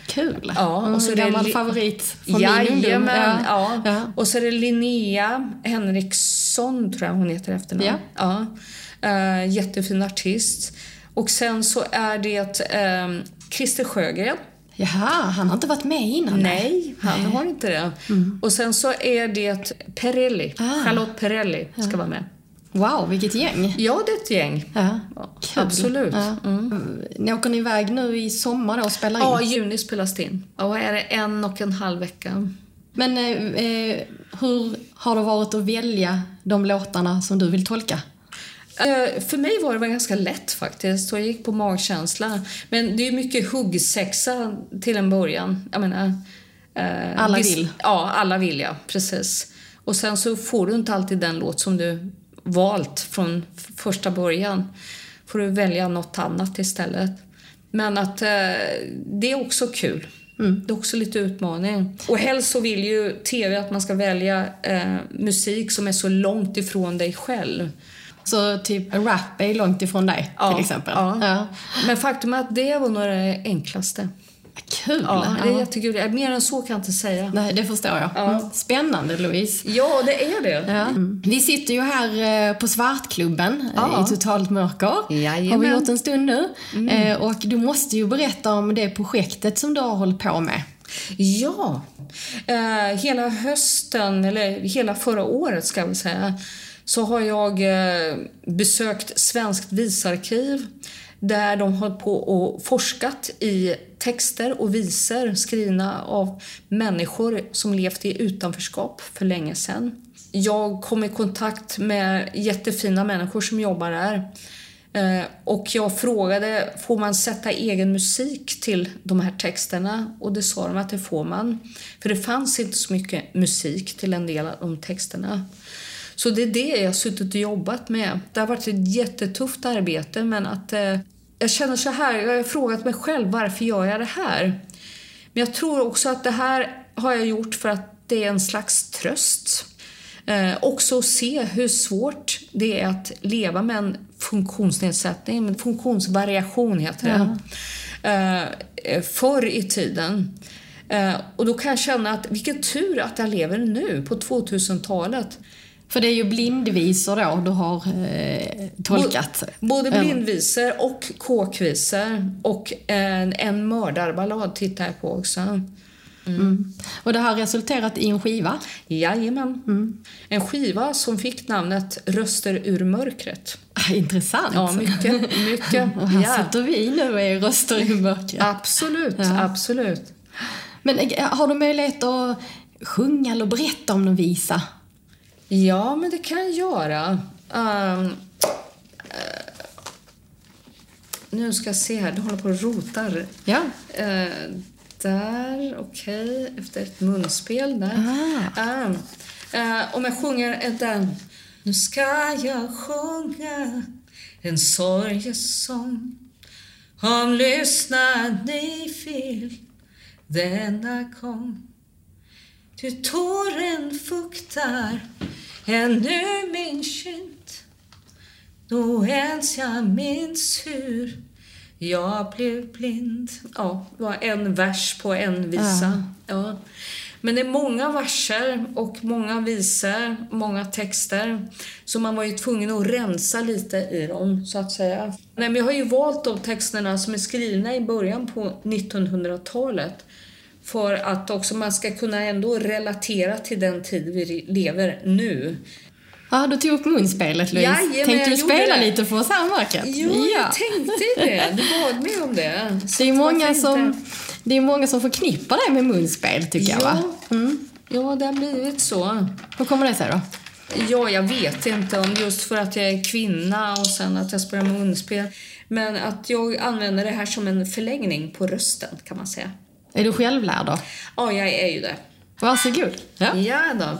Kul! Ja, och så mm, gammal det favorit från Jajamän, ja. ja. Och så är det Linnea Henriksson, tror jag hon heter efternamn. Ja. Ja. Uh, jättefin artist. Och sen så är det um, Christer Sjögren. Jaha, han har inte varit med innan? Nej, han Nej. har inte det. Mm. Och sen så är det Perelli, ah. Charlotte Perelli ska vara med. Wow, vilket gäng! Ja, det är ett gäng. Ja. Absolut. Ja. Mm. Ni åker ni iväg nu i sommar och spelar in? Ja, i juni spelas det in. Ja, är det en och en halv vecka. Men eh, hur har det varit att välja de låtarna som du vill tolka? Eh, För mig var det ganska lätt faktiskt. Och jag gick på magkänsla. Men det är mycket huggsexa till en början. Jag menar, eh, Alla vill. Ja, alla vill ja. Precis. Och sen så får du inte alltid den låt som du valt från första början. Får du välja något annat istället. Men att eh, det är också kul. Det är också lite utmaning. Och helst så vill ju TV att man ska välja eh, musik som är så långt ifrån dig själv. Så typ rap är långt ifrån dig till exempel. Ja. Men faktum är att det var nog det enklaste. Kul! Ja, det är Ja. jättekul. Mer än så kan jag inte säga. Nej, det förstår jag. Mm. Spännande Louise. Ja, det är det. Ja. Vi sitter ju här eh, på Svartklubben eh, Ja. i totalt mörker. Jajamän. Har vi gjort en stund nu. Eh, Och du måste ju berätta om det projektet som du har hållit på med. Ja. Eh, hela hösten, eller hela förra året ska jag säga, så har jag eh, besökt Svenskt visarkiv där de har på och forskat i texter och visor skrivna av människor som levt i utanförskap för länge sedan. Jag kom i kontakt med jättefina människor som jobbar där. Eh, och jag frågade, får man sätta egen musik till de här texterna? Och det sa de att det får man. För det fanns inte så mycket musik till en del av de texterna. Så det är det jag har suttit och jobbat med. Det har varit ett jättetufft arbete men att eh, jag känner så här, jag har frågat mig själv varför gör jag det här? Men jag tror också att det här har jag gjort för att det är en slags tröst. Eh, också se hur svårt det är att leva med en funktionsnedsättning, en funktionsvariation heter det. Eh, förr i tiden. Eh, och då kan jag känna att vilken tur att jag lever nu på 2000-talet. För det är ju blindvisor då du har eh, tolkat. Både blindvisor och kåkvisor och en, en mördarballad tittar jag på också. Och det har resulterat i en skiva. Jajamän. Mm. En skiva som fick namnet Röster ur mörkret. Ah, Intressant. Ja, mycket. mycket. Och här Ja. sitter vi nu och är röster i mörkret. Absolut, Ja. absolut. Men eh, har du möjlighet att sjunga eller berätta om någon visa? Ja, men det kan jag göra. Ehm, eh, nu ska jag se här, du håller på och rotar. Ja. Eh, där, okej. Efter ett munspel där. Ah. Eh, om jag sjunger den. Nu ska jag sjunga en sorgesång. Om lyssna ni vill denna gång. Ty tåren fuktar ännu min kind då ens jag minns hur jag blev blind. Ja, det var en vers på en visa. Ja. Men det är många verser och många visor, många texter. Så man var ju tvungen att rensa lite i dem, så att säga. Nej, men jag har ju valt de texterna som är skrivna i början på 1900-talet. För att också man ska kunna ändå relatera till den tid vi lever nu. Ja, du tog upp munspelet Louise. Jajamän, Tänkte du spela det. lite för mörkret? Jo, jag tänkte det. Du bad mig om det. Så Det är, många som, det är många som förknippar det med munspel tycker jag va? Mm. Ja, ja, det har blivit så. Hur kommer det sig då? Ja, jag vet inte om just för att jag är kvinna och sen att jag spelar munspel. Men att jag använder det här som en förlängning på rösten kan man säga. Är du självlärd då? Ja, jag är ju det. Varsågod. Ja. Ja då.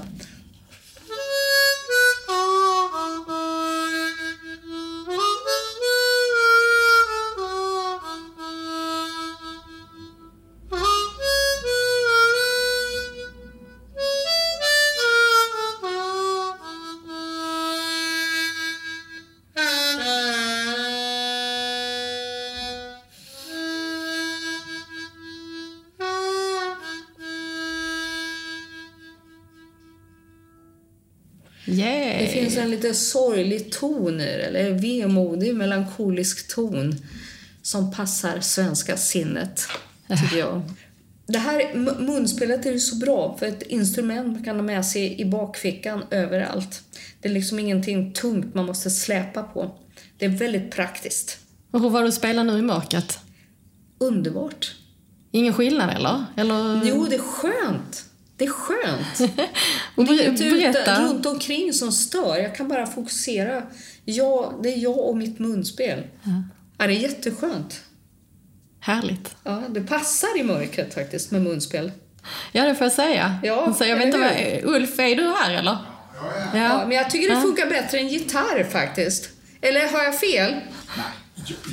En lite sorglig ton i det, eller vemodig, melankolisk ton som passar svenska sinnet, tycker jag. Det här mu- munspelet är ju så bra, för ett instrument man kan ha med sig i bakfickan överallt. Det är liksom ingenting tungt man måste släpa på. Det är väldigt praktiskt. Och hur var det att spela nu i mörkret? Underbart. Ingen skillnad eller? eller? Jo, det är skönt. Det är skönt. Och det är inte runt omkring som stör. Jag kan bara fokusera. Ja, det är jag och mitt munspel. Ja. ja det är jätteskönt. Härligt. Ja, det passar i mörkret faktiskt med munspel. Ja, det får jag säga. Ja, så jag vet inte vad, Ulf, är du här eller? Ja, ja. ja men jag tycker det funkar bättre än gitarr faktiskt. Eller har jag fel? Nej.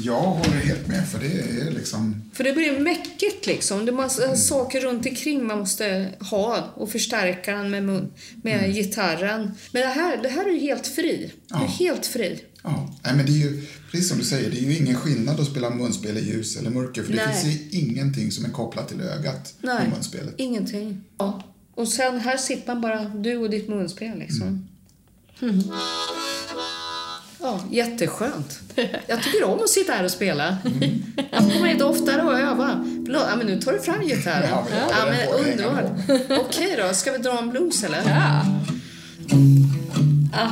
Jag håller helt med, för det är liksom... För det blir mäckigt liksom. Det är massa mm. saker runt omkring man måste ha och förstärka den med, mun, med mm. gitarren. Men det här, det här är ju helt fri. Ja. Du är helt fri. Ja, Nej, men det är ju precis som du säger, det är ju ingen skillnad att spela munspel i ljus eller mörker. För Nej. det finns ju ingenting som är kopplat till ögat Nej, i munspelet. ingenting. Ja. Och sen här sitter man bara, du och ditt munspel liksom. Mm. Ja, jätteskönt. Jag tycker om att sitta här och spela. Mm. Jag kommer hit oftare och öva. Ja, men nu tar du fram gitarren. Ja, men, ja, men underbart. Okej då, ska vi dra en blues eller? Ja. Ah,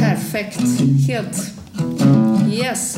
perfekt. Helt... Yes.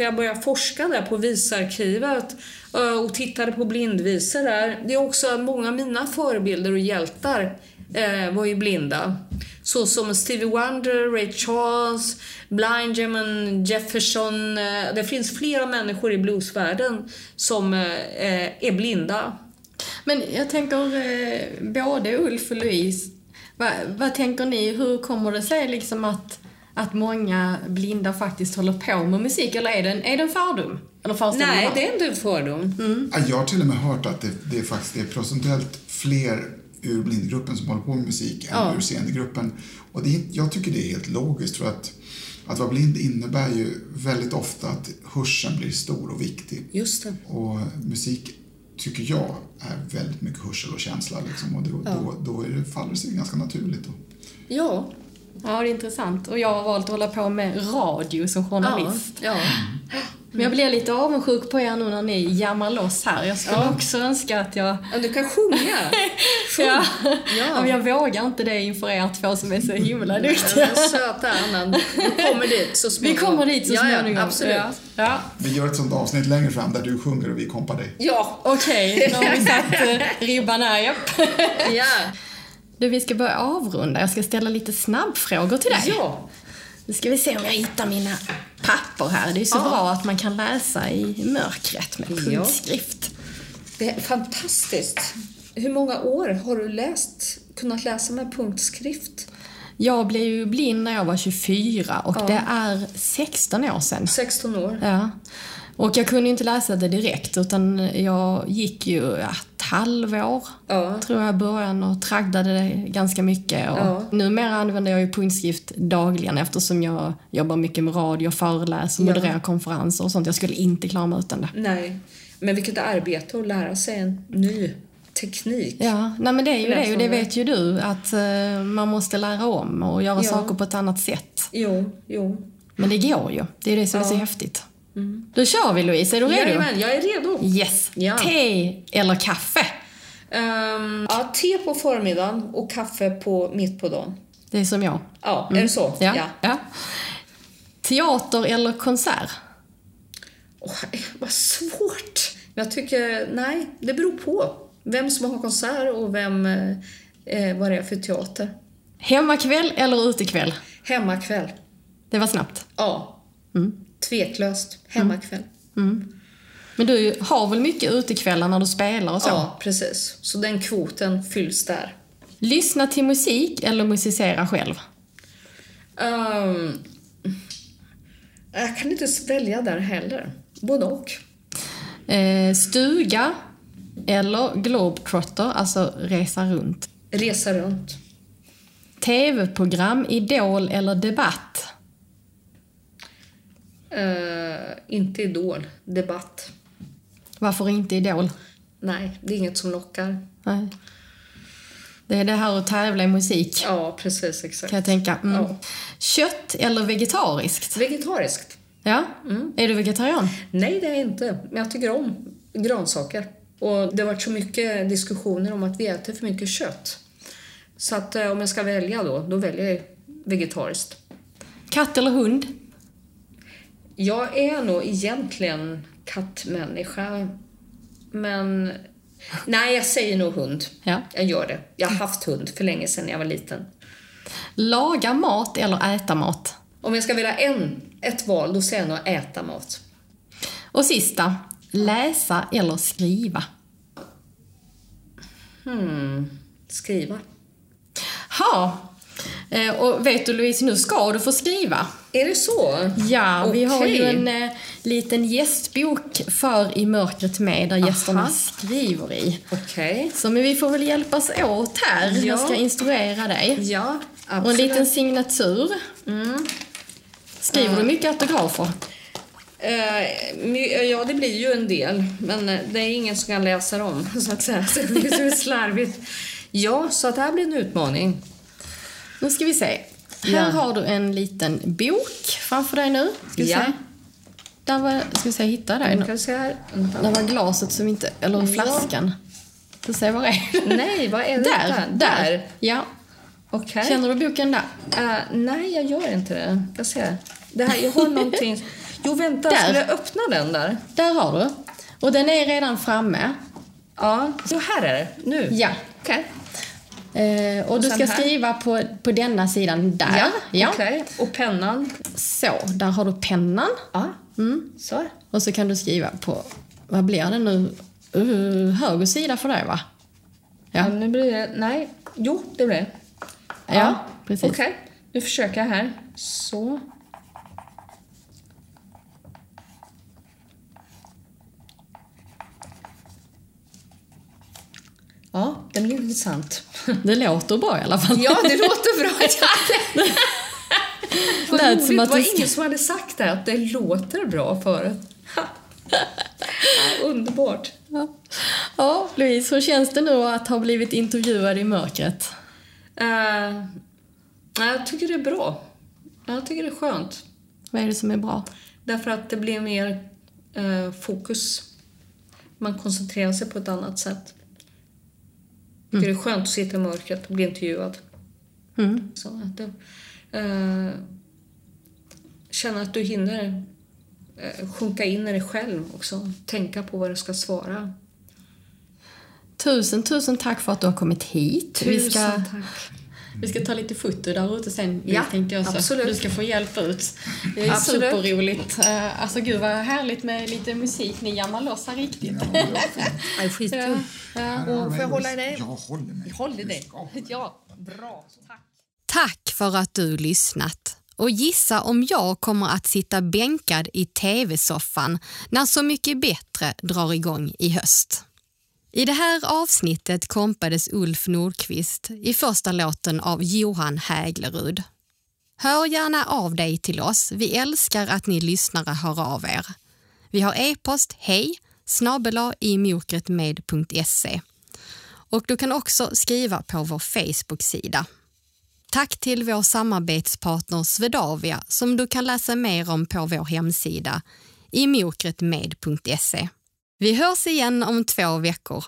Varför jag började forska där på visarkivet eh, och tittade på blindvisor där. Det är också att många av mina förebilder och hjältar eh, var ju blinda. Så som Stevie Wonder, Ray Charles, Blind German, Jefferson. Eh, det finns flera människor i bluesvärlden som eh, eh, är blinda. Men jag tänker både Ulf och Louise, vad, vad tänker ni, hur kommer det sig liksom att att många blinda faktiskt håller på med musik? Eller är det en, är det en fördom? Eller Nej, det är inte en fördom. Mm. Jag har till och med hört att det, det är faktiskt det är procentuellt fler ur blindgruppen som håller på med musik än ja. ur seendegruppen. Och det, jag tycker det är helt logiskt för att att vara blind innebär ju väldigt ofta att hörseln blir stor och viktig. Just det. Och musik tycker jag är väldigt mycket hörsel och känsla liksom. och då, ja. då, då är det, faller det sig ganska naturligt. Då. Ja, Ja, det är intressant. Och jag har valt att hålla på med radio som journalist. Ja, ja. Men jag blir lite avundsjuk på er nu när ni jammar loss här. Jag skulle ja. också önska att jag... Ja, du kan sjunga. Sjung. ja. ja. Men jag vågar inte det inför er två som är så himla duktiga. Ja, söta Anna. Vi kommer dit så småningom. Vi kommer dit så småningom. Ja, absolut. Ja. Vi gör ett sånt avsnitt längre fram där du sjunger och vi kompar dig. Ja. Okej, okay. nu har vi satt eh, ribban här. Japp. ja. Du, vi ska börja avrunda. Jag ska ställa lite snabbfrågor till dig. Ja. Nu ska vi se om jag hittar mina papper här. Det är så Ja. bra att man kan läsa i mörkret med Ja. punktskrift. Det är fantastiskt. Hur många år har du läst, kunnat läsa med punktskrift? Jag blev ju blind när jag var 24 och det är 16 år sedan. 16 år. Ja. Och jag kunde inte läsa det direkt utan jag gick ju ett halvår, Ja. tror jag, i början och traggade det ganska mycket. Och Ja. Numera använder jag ju punktskrift dagligen eftersom jag jobbar mycket med radio, föreläser, Ja. modererar konferenser och sånt. Jag skulle inte klara mig utan det. Nej. Men vilket arbete att lära sig en ny teknik. Ja, nej men det är ju det och det vet ju du att eh, man måste lära om och göra Ja. saker på ett annat sätt. Jo, jo. Men det går ju. Det är det som är så Ja. Mm. Då kör vi Louise, är du redo? Jajamän, jag är redo. Yes. Ja. Te eller kaffe? Ehm, ja, te på förmiddagen och kaffe på mitt på dagen. Det är som jag. Ja, är det så? Ja. ja. Teater eller konsert? Åh, vad svårt. Jag tycker, nej, det beror på. Vem som har konsert och vem, eh, vad det är för teater. Hemmakväll eller utekväll? Hemmakväll. Det var snabbt. Ja. Mm. Tveklöst. Hemmakväll. Men du har väl mycket utekvällar när du spelar och så? Ja, precis. Så den kvoten fylls där. Lyssna till musik eller musicera själv? Ehm, jag kan inte välja där heller. Både och. Eh, stuga eller globetrotter, alltså resa runt? Resa runt. TV-program, Idol eller Debatt? Eh, inte Idol. Debatt. Varför inte Idol? Nej, det är inget som lockar. Nej. Det är det här att tävla i musik, Ja, precis. Exakt. kan jag tänka. Mm. Ja. Kött eller vegetariskt? Vegetariskt. Ja. Är du vegetarian? Nej, det är jag inte. Men jag tycker om grönsaker. Och det har varit så mycket diskussioner om att vi äter för mycket kött. Så att eh, om jag ska välja då, då väljer jag vegetariskt. Katt eller hund? Jag är nog egentligen kattmänniska. Men... Nej, jag säger nog hund. Ja. Jag gör det. Jag har haft hund för länge sedan jag var liten. Laga mat eller äta mat? Om jag ska välja en, ett val, då säger jag nog äta mat. Och sista, läsa eller skriva? Hmm, skriva. Ha. Eh, Och vet du Louise, nu ska du få skriva. Är det så? Ja, vi har ju en eh, liten gästbok för I mörkret med där gästerna Aha. skriver i. Okej. Så men vi får väl hjälpas åt här. Ja. Jag ska instruera dig. Ja, Och en absolut. liten signatur. Skriver du mycket autografer? Eh, my- ja, det blir ju en del, men eh, det är ingen som kan läsa dem, så att säga. Så det är så slarvigt. Ja, så att det här blir en utmaning. Nu ska vi se. Här Ja. har du en liten bok framför dig nu. Ska Ja. se. Där var, ska vi se, hitta dig. Där var glaset som inte, eller flaskan. Du ser det är. Nej, vad är det? Där, där. Ja. Okej. Känner du boken där? Eh, nej, jag gör inte det. Jag ser. Det här, jag har någonting... Jo, vänta. Där. Skulle jag öppna den där? Där har du. Och den är redan framme. Ja. Så här är det. Nu? Ja. Okej. Eh, och du sen ska här. skriva på, på denna sidan där. Ja, okej. Och pennan? Så, där har du pennan. Ja. Mm. Så. Och så kan du skriva på, vad blir det nu? Uh, höger sida för dig va? Ja. Ja, nu blir det... Nej. Jo, det blir det. ja, precis. Okej. Nu försöker jag här. Så. Ja, den blir intressant. Det låter bra i alla fall. Ja, det låter bra. Vad roligt. som Det var ingen som hade sagt det, att det låter bra förut. Underbart. Ja. ja, Louise, hur känns det nu att ha blivit intervjuad i mörkret? Uh, jag tycker det är bra. Jag tycker det är skönt. Vad är det som är bra? Därför att det blir mer eh, fokus. Man koncentrerar sig på ett annat sätt. Tycker det är skönt att sitta i mörkret och bli intervjuad. Mm. Så att du, eh, känna att du hinner eh, sjunka in i dig själv också. Tänka på vad du ska svara. tusen, tusen tack för att du har kommit hit. Tusen vi ska, tack. Vi ska ta lite foto där ute sen, Ja, tänkte jag så. absolut. Du ska få hjälp ut. Det är Absolut. superroligt. Uh, alltså gud vad härligt med lite musik. Ni jammar loss här riktigt. Ja, det är skitkul. Ja, ja, och har får jag hålla i dig? Jag håller mig. Håll i dig. Ja, bra. Tack. Tack för att du lyssnat. Och gissa om jag kommer att sitta bänkad i tv-soffan när Så mycket bättre drar igång i höst. I det här avsnittet kompades Ulf Nordqvist i första låten av Johan Häglerud. Hör gärna av dig till oss. Vi älskar att ni lyssnare hör av er. Vi har e-post hej imokretmed.se och du kan också skriva på vår Facebook-sida. Tack till vår samarbetspartner Swedavia som du kan läsa mer om på vår hemsida imokretmed.se. Vi hörs igen om två veckor.